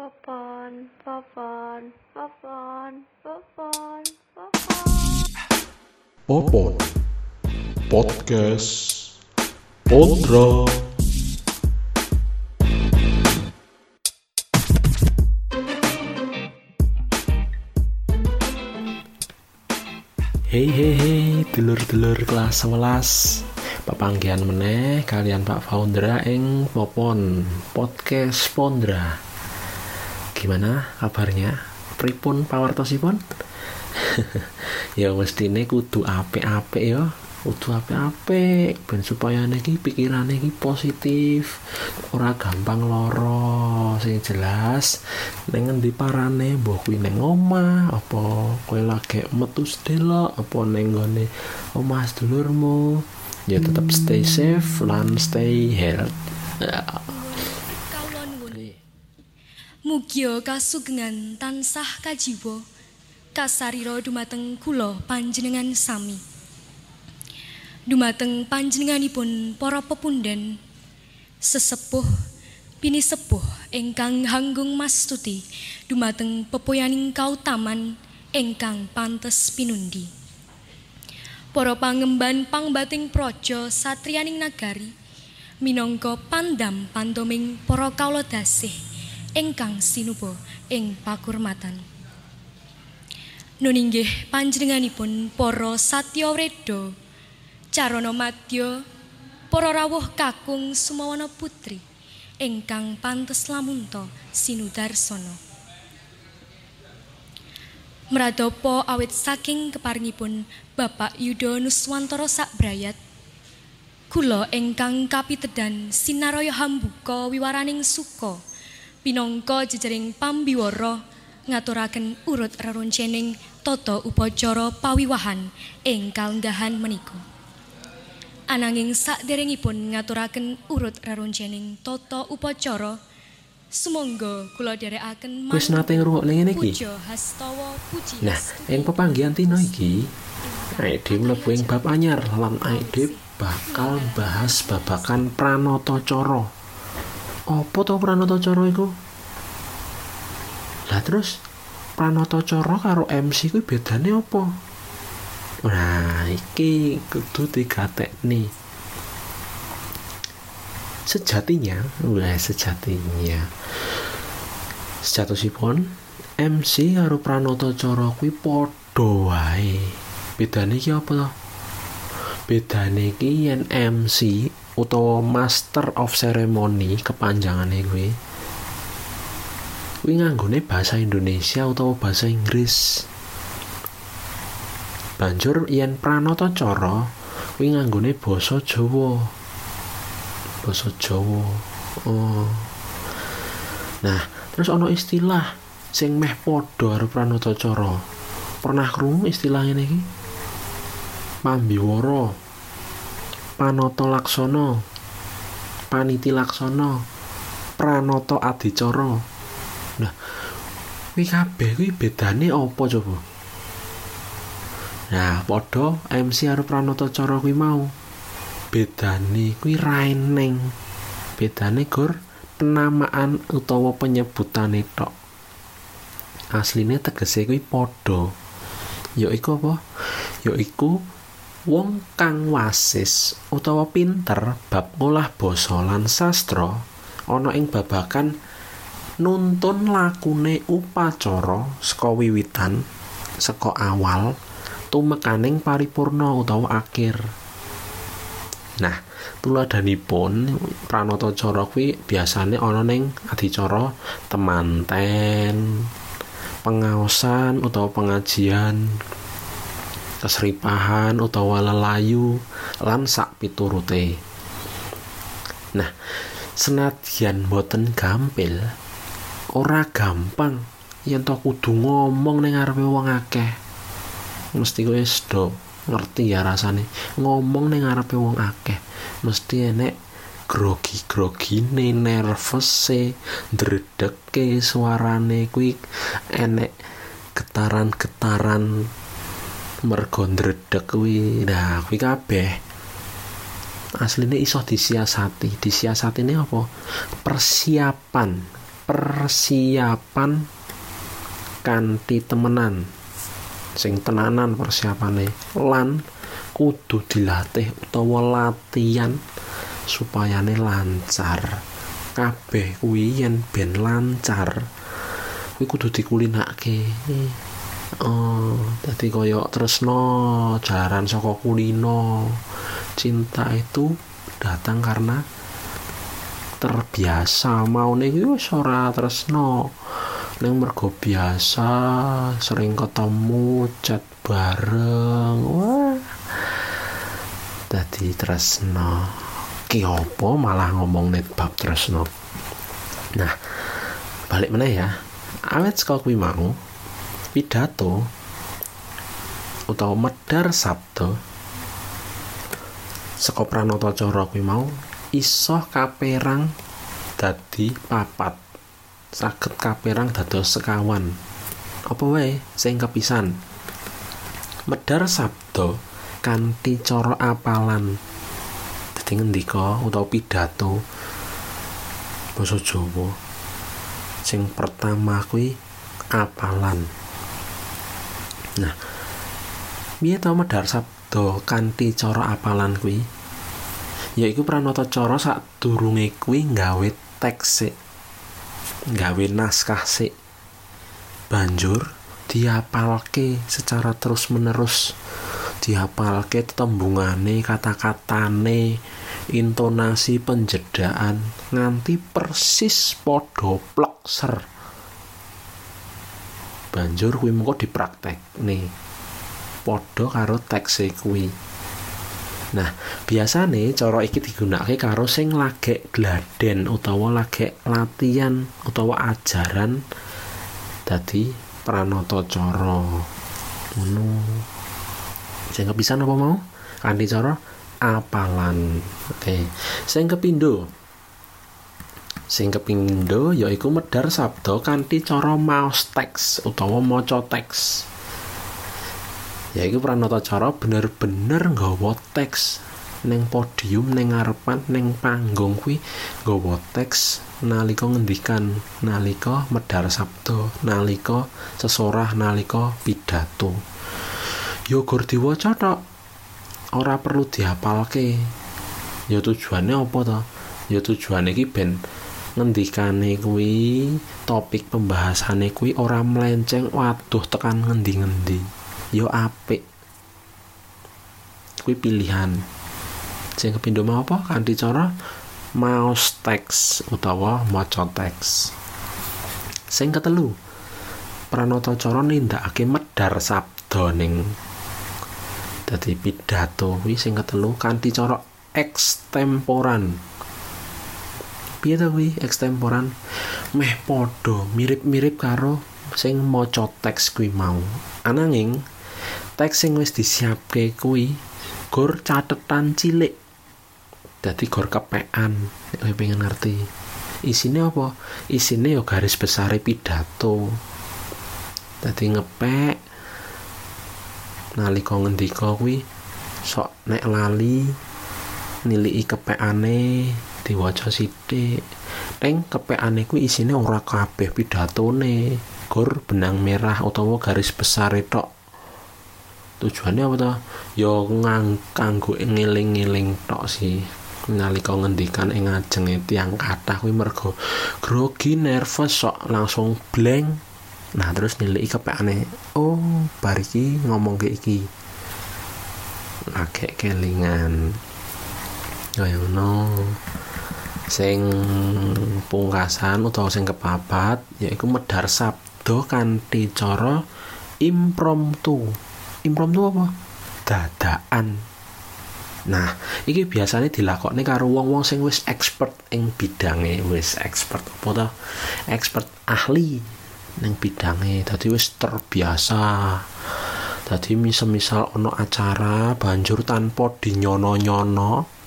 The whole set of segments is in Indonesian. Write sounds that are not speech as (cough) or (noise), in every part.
Popon, popon, popon, popon, popon. Popon Podcast Pondra Hei hei hei dulur-dulur kelas 11 Papanggian meneh kalian Pak Foundera ing Popon Podcast Pondra Gimana kabarnya? Pripun pawartosipun? (laughs) ya mestine kudu apik-apik ya. Kudu apik-apik. Ben supaya niki pikirane iki positif. Ora gampang loro sing jelas ning ngendi parane mbah kuwi ning omah. Apa kowe lagi metu sedelok? Apa ning gone omah sedulurmu? Ya tetap stay safe lan stay healthy. Ya. Mugia kasugengan tansah kajiwa kasarira dumateng kula panjenengan sami. Dumateng panjenenganipun para pepundhen sesepuh bini sepuh ingkang hanggung mastuti dumateng pepoyaning kautaman ingkang pantes pinundi. Para pangemban pangbating praja satriyaning nagari minangka pandam pantoming para kawula dasih ingkang sinuba ing pakurmatan. Nun inggih panjenenganipun para satya wreda, carana madya, para rawuh kakung sumawana putri ingkang pantes lamunta sinudarsana. Mradapa awit saking keparingipun Bapak Yuda Nuswantara Sakbrayat Kula ingkang kapitedan sinaraya hambuka wiwaraning suka pinangka jejering pambiwara ngaturaken urut reroncening tata upacara pawiwahan ing kalenggahan menika. Ananging saderengipun ngaturaken urut reroncening tata upacara sumangga kula dherekaken Wis nate ngrungokne ngene iki? Nah, ing pepanggihan tino iki, dhewe mlebu ing bab anyar lan dhewe bakal bahas babakan pranatacara. Apa to pranatacara iku? Lah terus pranatacara karo MC kuwi bedane apa? Nah, iki kudu digatekni. Sejatinya, wah sejatinya. Sejatosipun MC karo pranatacara kuwi padha wae. Bedane iki apa to? Bedane iki yen MC utawa Master of Ceremony kepanjangane kuwi kuwi nganggone bahasa Indonesia utawa bahasa Inggris. Banjur yen pranatacara kuwi nganggone basa Jawa. Basa Jawa. Oh. Nah, terus ana istilah sing meh padha karo pranatacara. Pernah krungu istilah ngene iki? Pambiwara. Panata laksana. Paniti laksana. Pranata adicara. Nah, kuwi kabeh kuwi bedane apa coba? Nah, padha MC karo pranatacara kuwi mau. Bedane kuwi raeneng. Bedane gur penamaan utawa penyebutane tok. Asline tegese kuwi padha. Yaiku apa? Yaiku wong kang wasis utawa pinter bab ngolah basa lan sastra ana ing babakan nuntun lakune upacara saka wiwitan saka awal tumekaning paripurna utawa akhir. Nah, tuladhanipun pranatacara kuwi biasane ana ning adicara temanten, pengaosan utawa pengajian, kesripahan utawa lelayu lan sak piturute. Nah, senadyan boten gampil, ora gampang yen to kudu ngomong ning ngarepe wong akeh. Mesti kowe sedo ngerti ya rasane ngomong ning ngarepe wong akeh. Mesti enek grogi-grogine, nervese, ndredeke suarane kuwi enek getaran-getaran mergo ndredeg kuwi. Nah, kuwi kabeh asline iso disiasati. Disiasatine apa? Persiapan persiapan kanthi temenan sing tenanan persiapane lan kudu dilatih utawa latihan supayane lancar kabeh kuwi yen ben lancar kuwi kudu dikulinake oh dadi koyo tresno jaran saka kulino. Cinta itu datang karena terbiasa. Mau nih wis ora tresno. Neng mergo biasa sering ketemu chat bareng. Wah dadi tresno. Ki opo malah ngomong net bab tresno? Nah balik mana ya. Awet saka kuwi mau pidato utawa medar sabdo saka pranata cara kuwi mau iso kaperang dadi papat. Saged kaperang dados sekawan. Apa wae sing kepisan? Medar sabdo kanthi cara apalan? Dadi ngendika utawa pidato basa Jawa sing pertama kuwi apalan nah piye to medhar sabda kanthi cara apalan kuwi? Yaiku pranata cara sadurunge kuwi nggawe teks sik nggawe naskah sik. Banjur diapalke secara terus menerus diapalke tembungane kata-katane intonasi penjedaan nganti persis padha banjur kuwi mengko dipraktekne padha karo teks kuwi Nah, biasane cara iki digunakake karo sing lagek gladen utawa lagek latihan utawa ajaran dadi pranata cara. Ngono. Sing kepisan apa mau? Kanthi cara apalan. Oke. Sing kepindho. Sing kepindho yaiku medhar sabda kanthi cara maos teks utawa maca teks. yaiku pranata cara bener-bener nggawa teks ning podium ning ngarepan ning panggung kuwi nggawa teks nalika ngendikan nalika medhar sabda nalika sesorah nalika pidato. Yo gur diwaca tok ora perlu diapalke ya tujuane apa to? Ya tujuane iki ben ngendikane kuwi topik pembahasane kuwi ora melenceng waduh tekan ngendi-ngendi. Yo apik. Kuwi pilihan. Sing kepindho mau apa? Kanthi cara maos teks utawa maca teks. Sing ketelu pranata cara nindakake medhar sabda ning dadi pidato. Kuwi sing ketelu kanthi cara ekstemporan piye to kuwi ekstemporan? Meh padha mirip-mirip karo sing maca teks kuwi mau. Ananging teks sing wis disiapke kuwi gor catetan cilik. Dadi gor kepekan nek pengen ngerti. Isine apa? Isine ya garis besar pidato. Dadi ngepek nalika ngendika kuwi sok nek lali niliki kepekane diwaca sithik. Teng kepekane kuwi isine ora kabeh pidatone gor benang merah utawa garis besar tok. Tujuannya apa tuh yo ngang kanggo ngeling-ngeling tok sih. Nalika ngendikan ing ngajenge tiang kathah kuwi mergo grogi nervous sok langsung blank. Nah terus nilai kepekane oh bar iki ngomong ke iki lagi kelingan. Kaya ngono sing pungkasan utawa sing kepapat yaiku medhar sabda kanthi cara impromptu. Impromptu apa? Dadakan. Nah iki biasanya dilakoni karo wong-wong sing wis expert ing bidange. Wis expert apa expert ahli ning bidange. Dadi wis terbiasa. Dadi misal-misal ono acara banjur tanpa dinyono-nyono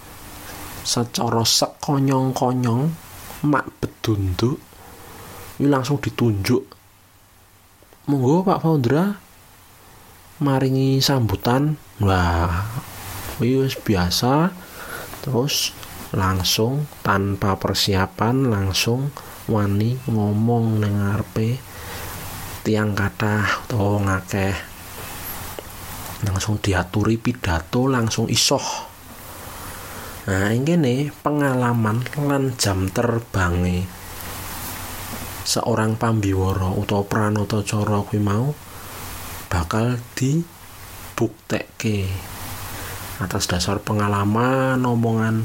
secara sekonyong-konyong mak bedunduk ini langsung ditunjuk. Monggo Pak Faundra maringi sambutan. Wah wis biasa. Terus langsung tanpa persiapan langsung wani ngomong nang ngarepe tiang kathah utawa ngakeh. Langsung diaturi pidato langsung isoh Nah, ini pengalaman lan jam terbange seorang pambiworo utawa pranata cara kuwi mau bakal dibuktekke atas dasar pengalaman omongan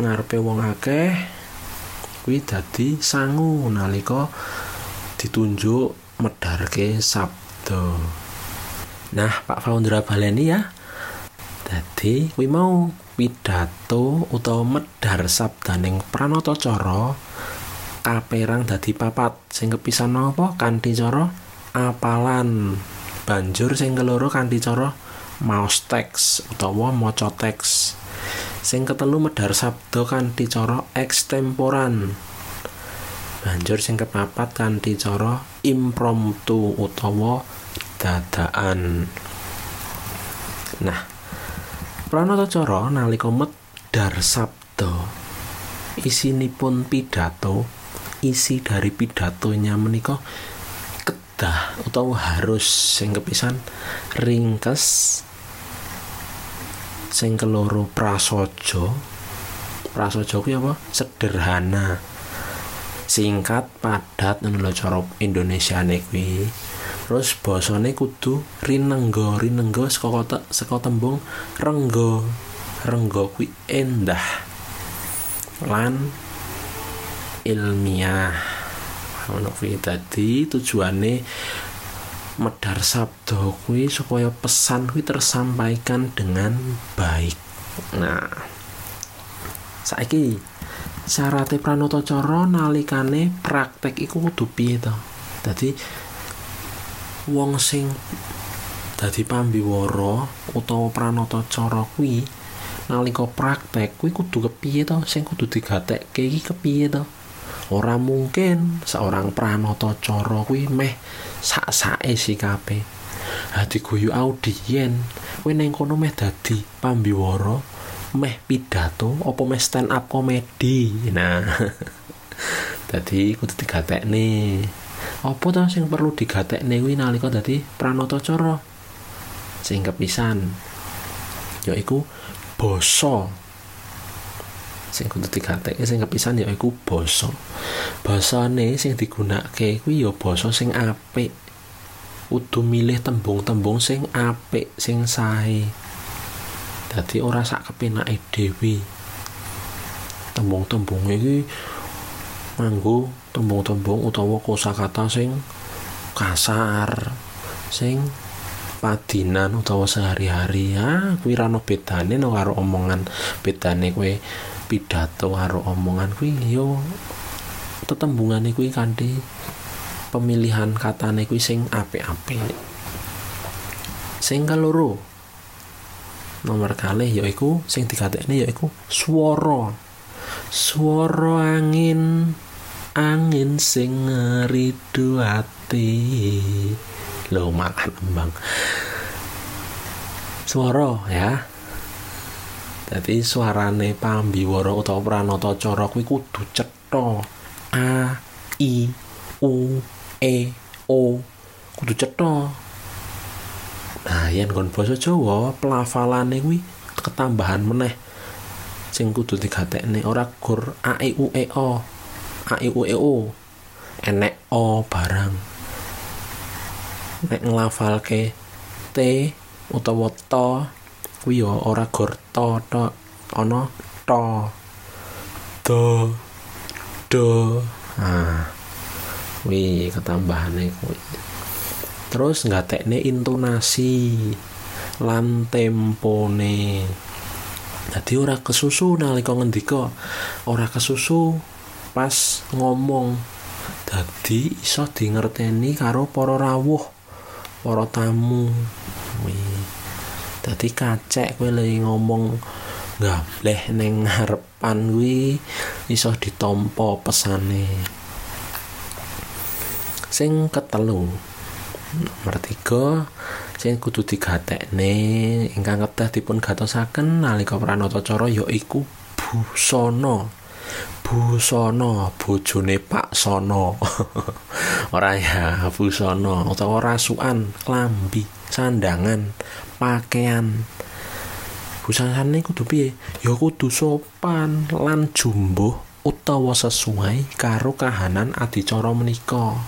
ngarepe wong akeh kuwi dadi sangu nalika ditunjuk medharke sabda. Nah, Pak Faundra baleni ya. Dadi kuwi mau pidato utawa medhar sabdaning cara kaperang dadi papat. Sing kepisan apa kanthi cara apalan. Banjur sing keloro kanthi cara maos teks utawa maca teks. Sing ketelu medhar sabda kanthi cara ekstemporan. Banjur sing kepapat kanthi cara impromptu utawa dadakan. Nah, pranata cara nalika medhar sabda isinipun pidato isi dari pidatonya menika kedah utawa harus sing kepisan ringkes sing keloro prasaja. Prasaja kuwi apa? Sederhana. Singkat padat ngono lho cara Indonesiane kuwi terus basane kudu rinengga rinengga saka saka tembung rengga rengga kuwi endah. Lan ilmiah. Ono kuwi dadi tujuane medhar sabda kuwi supaya pesan kuwi tersampaikan dengan baik. Nah saiki syaratnya pranata cara nalikane praktek iku kudu piye to? Dadi wong sing dadi pambiwara utawa pranata cara kuwi nalika praktek kuwi kudu kepiye to? Sing kudu digatekke iki kepiye to? Ora mungkin seorang pranata cara kuwi meh sak-sake sikape hati guyu audien. Kuwi ning kono meh dadi pambiwara meh pidato apa meh stand up komedi? Nah (laughs) dadi kudu digatekne apa to sing perlu digatekne kuwi nalika dadi cara? Sing kepisan. Yaiku basa. Sing kudu digatekke sing kepisan yaiku basa. Basane sing digunakake kuwi ya basa sing apik. Kudu milih tembung-tembung sing apik sing sae. Dadi ora sak kepenake dhewe. Tembung-tembung iki nganggo tembung-tembung utawa kosakata sing kasar sing padinan utawa sehari-hari. Ya kuwi ra ono bedane no karo omongan. Bedane kowe pidato karo omongan kuwi yo tetembungane kuwi kanthi pemilihan katane kuwi sing apik-apik. Sing kaloro nomor kalih yaiku sing digatekne yaiku swara. Swara angin angin sing ngeridu ati. Lo makan embang. Suara ya. Jadi suarane pambiwara utawa pranata cara kuwi kudu cetha. A i u e o. Kudu cetha. Nah yen kon basa Jawa pelafalane kuwi ketambahan meneh. Sing kudu digatekne ora gur a i u e o a i u e o enek o barang. Nek nglafalke t utawa to kuwi ya ora gor to to ana to do do ah kuwi ketambahane kuwi terus ngatekne intonasi lan tempone. Dadi ora kesusu nalika ngendika ora kesusu pas ngomong. Dadi iso dingerteni karo para rawuh para tamu. Dadi kacek kowe lagi ngomong gableh ning ngarepan kuwi iso ditampa pesane. Sing ketelu nomor tiga sing kudu digatekne ingkang kedah dipun gatosaken nalika pranata cara yaiku busana busana bojone Pak Sono (laughs) ora ya busana utawa rasukan klambi sandangan pakaian busanane kudu piye? Ya kudu sopan lan jumbuh utawa sesuai karo kahanan adicara menika.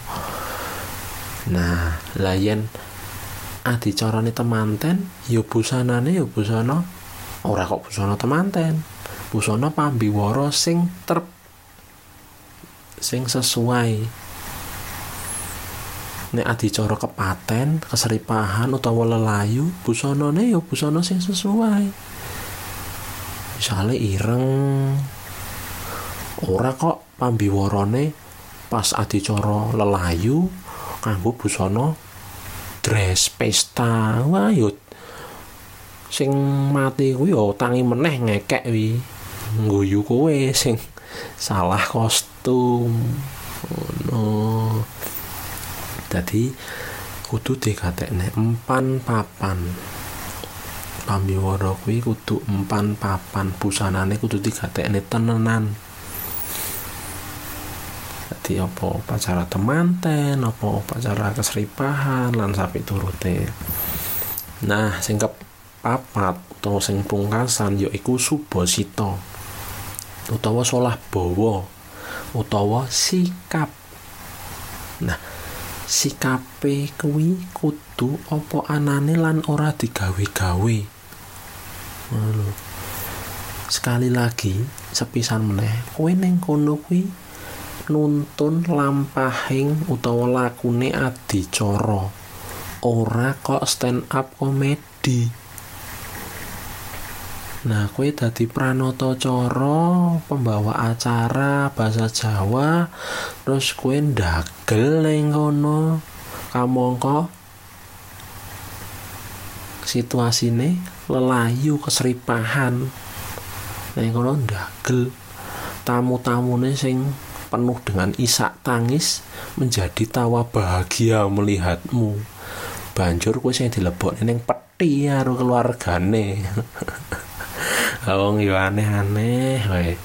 Nah layan adicarane temanten ya busanane ya busana. Ora kok busana temanten busana pambiwara sing trep sing sesuai. Nek adicara kepaten keseripahan utawa lelayu busanane ya busana sing sesuai. Misale ireng ora kok pambiwarane pas adicara lelayu kanggo busana dress pesta. Wah yo sing mati kuwi yo tangi meneh ngekek wi ngguyu kowe sing salah kostum. Ngono. Dadi kudu dikatekne empan papan. Pambiwara kuwi kudu empan papan. Busanane kudu digatekne tenenan. Dadi apa upacara temanten apa upacara keseripahan lan sapi turute nah sing papat utawa sing pungkasan yaiku subasita utawa solah bawa utawa sikap. Nah sikape kuwi kudu apa anane lan ora digawe-gawe? Ngono sekali lagi sepisan meneh kowe ning kono kuwi nuntun lampahing utawa lakune adicara. Ora kok stand up komedi Nah, kue dadi pranoto coro pembawa acara bahasa Jawa, terus kue ndagel ning kono. Kamangka situasine lelayu keseripahan. Ning kono ndagel tamu-tamune sing penuh dengan isak tangis menjadi tawa bahagia melihatmu. Banjur kue sing dilebokne ning peti karo keluargane. (laughs) wong yo aneh-aneh wae.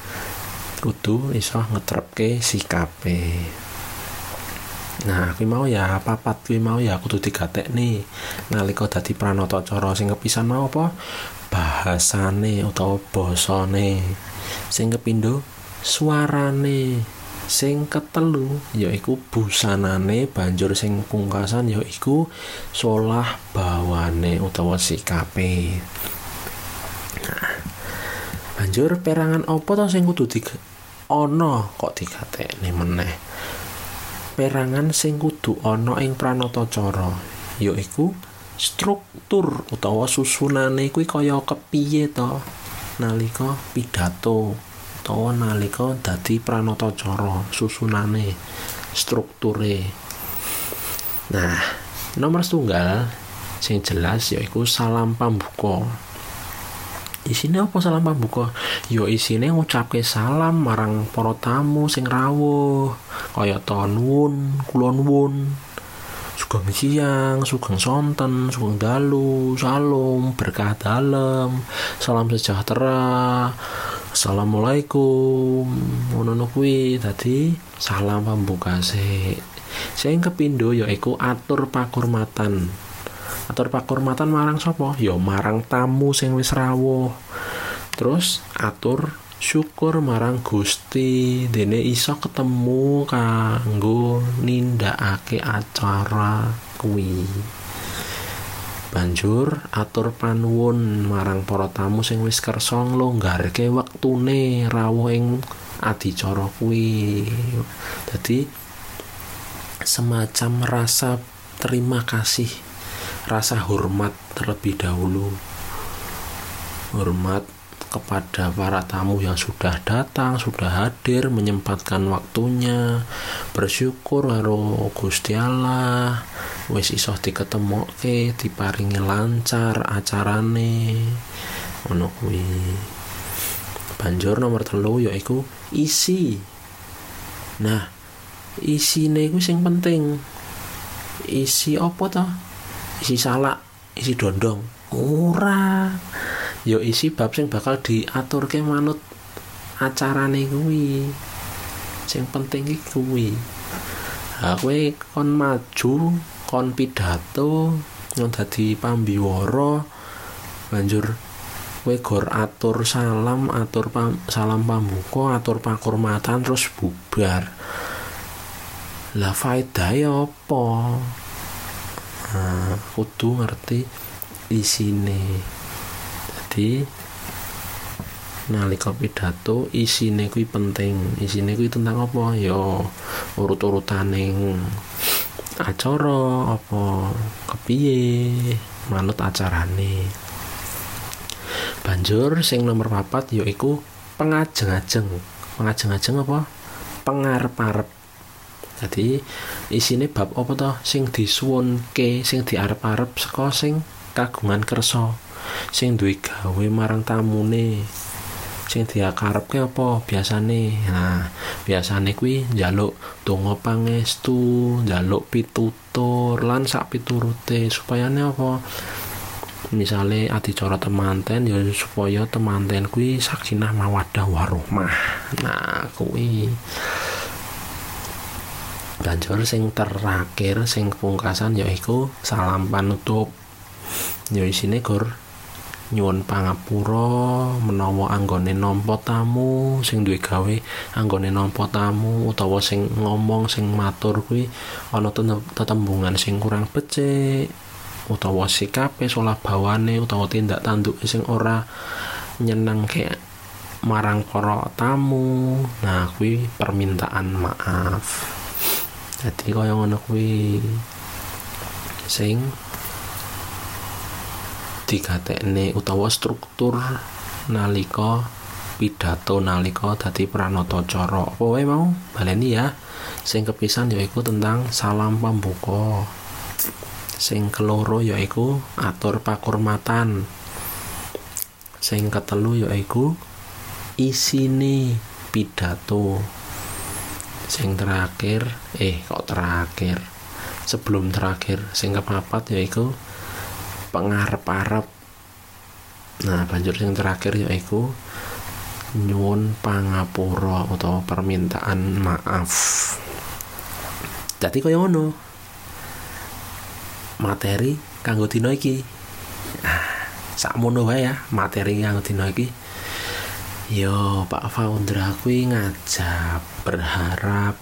Kudu iso ngetrepke sikape. Nah kuwi mau ya papat kuwi mau ya kudu digatekne. Nalika dadi pranata cara sing kepisan mau apa? Bahasane utawa basane sing kepindho suarane. Sing ketelu yaiku busanane banjur sing pungkasan yaiku solah bawane utawa sikape banjur perangan apa to sing kudu diga ana kok digatekne meneh? Perangan sing kudu ana ing pranatacara yaiku struktur utawa susunane kuwi kaya kepiye to? Nalika pidato utawa nalika dadi pranatacara susunane strukture. Nah nomor setunggal sing jelas yaiku salam pambuka isine apa salam pambuka? Ya isine ngucapke salam marang para tamu sing rawuh kaya to nuwun kula nuwun. Sugeng siang sugeng sonten sugeng dalu salam berkah dalem salam sejahtera Assalamualaikum ngono kuwi. Dadi salam pambukase sing kepindho yaiku atur pakurmatan atur pakurmatan marang sapa? Ya marang tamu sing wis rawuh. Terus atur syukur marang Gusti. Dene iso ketemu kanggo nindakake acara kuwi. Banjur atur panuwun marang para tamu sing wis kersa nglonggarke wektune rawuh ing adicara kuwi. Dadi semacam rasa terima kasih rasa hormat terlebih dahulu hormat kepada para tamu yang sudah datang, sudah hadir, menyempatkan waktunya, bersyukur karo Gusti Allah, wis iso diketemoke, diparingi lancar acarane. Ngono kuwi. Banjur nomor telu yaiku isi. Nah, isine kuwi sing penting. Isi apa to? Isi salak isi dondong. Ora. Yo isi bab sing bakal diaturke manut acarane kuwi. Sing penting iki kuwi. Kowe kon maju kon pidato yang dadi pambiwara banjur kowe gor atur salam atur pam, salam pambuka atur pakurmatan terus bubar. Lah faedahe apa nah, kudu ngerti isine. Jadi nalika pidato isine kuwi penting. Isine kuwi tentang apa? Ya urut-urutaning acara apa kepiye manut acarane. Banjur sing nomor papat yaiku pengajeng-ajeng. Pengajeng-ajeng apa? Pengarep-arep jadi isine bab apa toh sing disuwunke sing diarep-arep saka sing kagungan kersa. Sing duwe gawe marang tamune. Sing diakarepke apa? Biasane. Nah biasane kuwi njaluk donga pangestu njaluk pitutur lan sak piturute. Supayane apa? Misale adicara temanten ya supaya temanten kuwi sakinah mawadah warahmah nah kuwi banjur sing terakhir sing pungkasan yaiku salam panutup. Ya isine gor nyuwun pangapura menawa anggone nampa tamu sing duwe gawe anggone nampa tamu utawa sing ngomong sing matur kuwi ana tetembungan sing kurang becik utawa sikape salah bawane utawa tindak tanduk sing ora nyenengke marang para tamu. Nah kuwi permintaan maaf jadi kaya ngono kuwi. Sing digatekne utawa struktur nalika pidato nalika dadi pranata cara. Apa wae mau baleni ya sing kepisan yaiku tentang salam pambuka. Sing keloro yaiku atur pakurmatan. Sing ketelu yaiku isine pidato sing terakhir eh kok terakhir? Sebelum terakhir sing kepapat yaiku pengarep-arep. Nah banjur yang terakhir yaiku nyuwun pangapura utawa permintaan maaf. Jadi kaya ngono. Materi kanggo dina iki. Nah, sakmono wae ya materi kanggo dina iki yo Pak Faundra kuwi ngajak berharap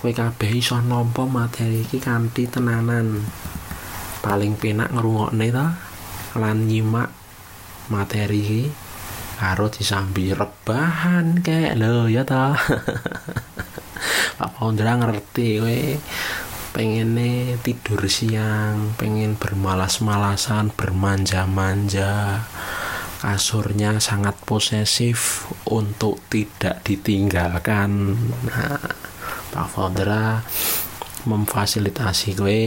kowe kabeh iso nampa materi iki kanthi tenanan. Paling penak ngrungokne ta lan nyimak materi iki karo disambi rebahan kayak lho ya ta. (laughs) Pak Pondra ngerti pengen tidur siang pengen bermalas-malasan bermanja-manja kasurnya sangat posesif untuk tidak ditinggalkan. Nah Pak Fondra memfasilitasi gue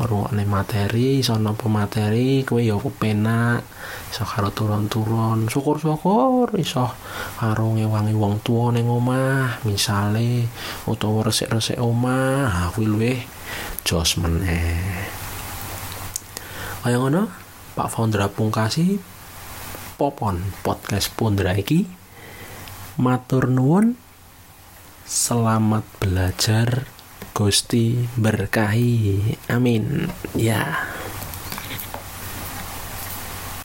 ngrungokne materi iso nampa materi kowe ya penak iso karo turun-turun. Syukur-syukur iso karo ngewangi wong tuwa ning omah misale utawa resik-resik omah. Ha kuwi luwih jos meneh. Kaya ngono Pak Founder Pungkasi Popon podcast Pondra iki matur nuwun selamat belajar Gusti berkahi. Amin. Ya.